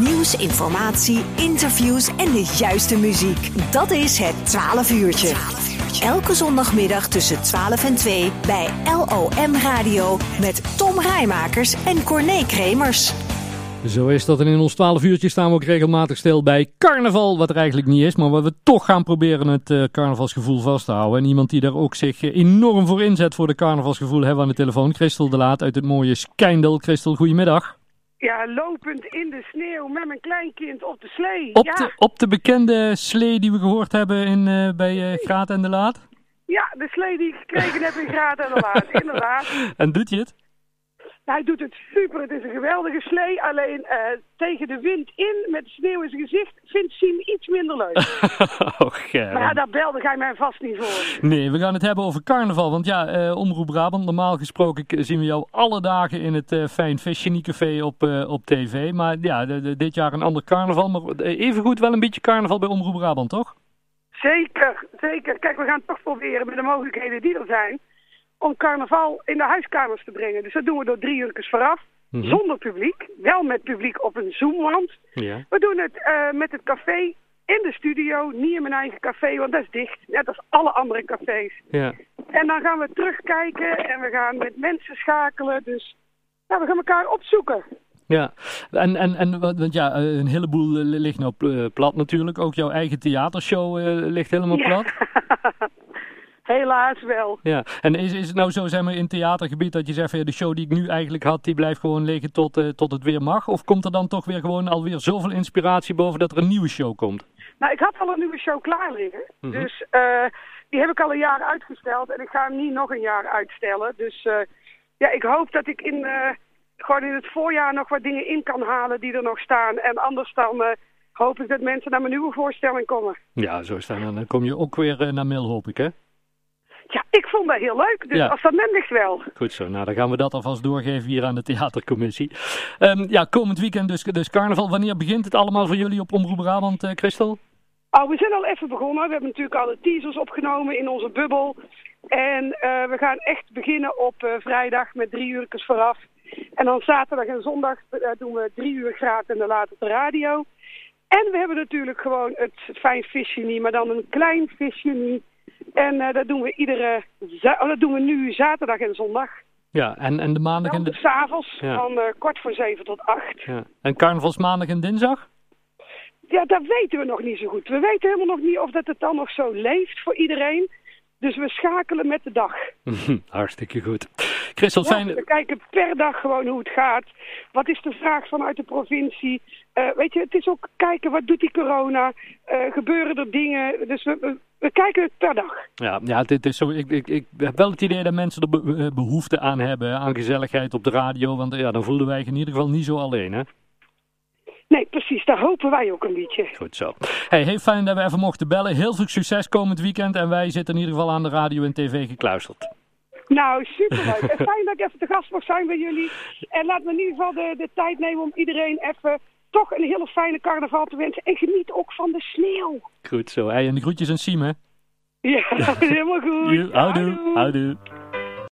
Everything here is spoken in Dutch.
Nieuws, informatie, interviews en de juiste muziek. Dat is het 12 uurtje. Elke zondagmiddag tussen 12 en 2 bij LOM Radio met Tom Rijmakers en Corné Kremers. Zo is dat. En in ons 12 uurtje staan we ook regelmatig stil bij carnaval. Wat er eigenlijk niet is, maar waar we toch gaan proberen het uh, carnavalsgevoel vast te houden. En iemand die daar ook zich uh, enorm voor inzet voor de carnavalsgevoel hebben we aan de telefoon. Christel de Laat uit het mooie Skijndel. Christel, goedemiddag. Ja, lopend in de sneeuw met mijn kleinkind op de slee. Op, ja. de, op de bekende slee die we gehoord hebben in, uh, bij Graat en de Laat? Ja, de slee die ik gekregen heb in Graat en de Laat, inderdaad. En doet je het? Hij doet het super. Het is een geweldige slee. Alleen uh, tegen de wind in, met sneeuw in zijn gezicht, vindt Siem iets minder leuk. oh. Maar ja, daar belde jij mij vast niet voor. Nee, we gaan het hebben over carnaval. Want ja, uh, Omroep Brabant, normaal gesproken zien we jou alle dagen in het uh, Fijn Vis Café op, op tv. Maar ja, dit jaar een ander carnaval. Maar evengoed wel een beetje carnaval bij Omroep Brabant, toch? Zeker, zeker. Kijk, we gaan het toch proberen met de mogelijkheden die er zijn om carnaval in de huiskamers te brengen. Dus dat doen we door drie uur vooraf, mm -hmm. zonder publiek. Wel met publiek op een zoomwand. Ja. We doen het uh, met het café in de studio, niet in mijn eigen café, want dat is dicht. Net als alle andere cafés. Ja. En dan gaan we terugkijken en we gaan met mensen schakelen. Dus ja, we gaan elkaar opzoeken. Ja, en, en, en want ja, een heleboel ligt nou plat natuurlijk. Ook jouw eigen theatershow uh, ligt helemaal ja. plat. Helaas wel. Ja, en is, is het nou zo, zeg maar, in theatergebied dat je zegt van ja, de show die ik nu eigenlijk had, die blijft gewoon liggen tot, uh, tot het weer mag? Of komt er dan toch weer gewoon alweer zoveel inspiratie boven dat er een nieuwe show komt? Nou, ik had al een nieuwe show klaar liggen. Mhm. Mm -hmm. Dus uh, die heb ik al een jaar uitgesteld en ik ga hem niet nog een jaar uitstellen. Dus uh, ja, ik hoop dat ik in, gewoon in het voorjaar nog wat dingen in kan halen die er nog staan. En anders dan hoop ik dat mensen naar mijn nieuwe voorstelling komen. Ja, zo is dat. Dan kom je ook weer naar Mil, hoop ik, hè? Ja, ik vond dat heel leuk. Dus Ja. als dat ligt wel. Goed zo, nou dan gaan we dat alvast doorgeven hier aan de theatercommissie. Ehm, ja, komend weekend dus, dus carnaval. Wanneer begint het allemaal voor jullie op Omroep Brabant, eh, Christel? Oh, we zijn al even begonnen. We hebben natuurlijk al de teasers opgenomen in onze bubbel. En eh, we gaan echt beginnen op eh, vrijdag met drie uur vooraf. En dan zaterdag en zondag doen we drie uur gratis en dan later op de radio. En we hebben natuurlijk gewoon het fijn visje niet, maar dan een klein visje niet. En uh, dat doen we iedere, oh, dat doen we nu zaterdag en zondag. Ja, en, en de maandag en de... s'avonds Ja. van uh, kwart voor zeven tot acht. Ja. En carnavalsmaandag en dinsdag? Ja, dat weten we nog niet zo goed. We weten helemaal nog niet of dat het dan nog zo leeft voor iedereen. Dus we schakelen met de dag. Hartstikke goed. Christel, Ja, fijn... we kijken per dag gewoon hoe het gaat. Wat is de vraag vanuit de provincie? Eh, weet je, het is ook kijken wat doet die corona? Eh, gebeuren er dingen? Dus we, we, we kijken het per dag. Ja, ja het is zo, ik, ik, ik heb wel het idee dat mensen er be- eh, behoefte aan hebben, aan gezelligheid op de radio. Want eh, ja, dan voelden wij in ieder geval niet zo alleen, hè? Nee, precies. Daar hopen wij ook een beetje. Goed zo. Hey, heel fijn dat we even mochten bellen. Heel veel succes komend weekend. En wij zitten in ieder geval aan de radio en tv gekluisterd. Nou, superleuk. en fijn dat ik even te gast mag zijn bij jullie. En laat me in ieder geval de, de tijd nemen om iedereen even toch een hele fijne carnaval te wensen. En geniet ook van de sneeuw. Goed zo. Hey, en de groetjes aan Siem, hè? Ja, helemaal goed. Houdoe. Houdoe.